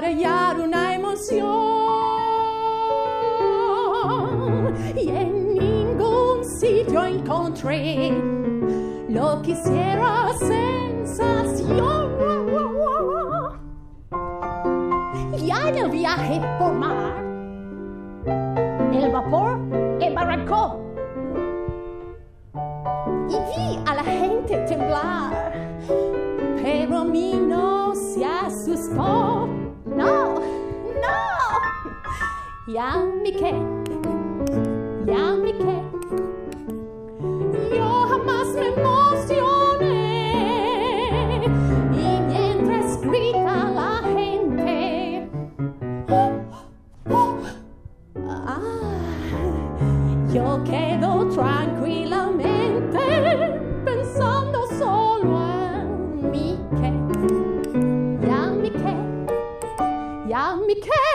para hallar una emoción. Y en ningún sitio encontré lo que hiciera sensación. Ya en el viaje por mar, el vapor embarrancó y vi a la gente temblar, pero mí no se asustó. 闇け闇けよはますめもしよねいねんれすりからへんけああよけど ah, tranquilamente pensando solo en mi que ya mi que ya mi que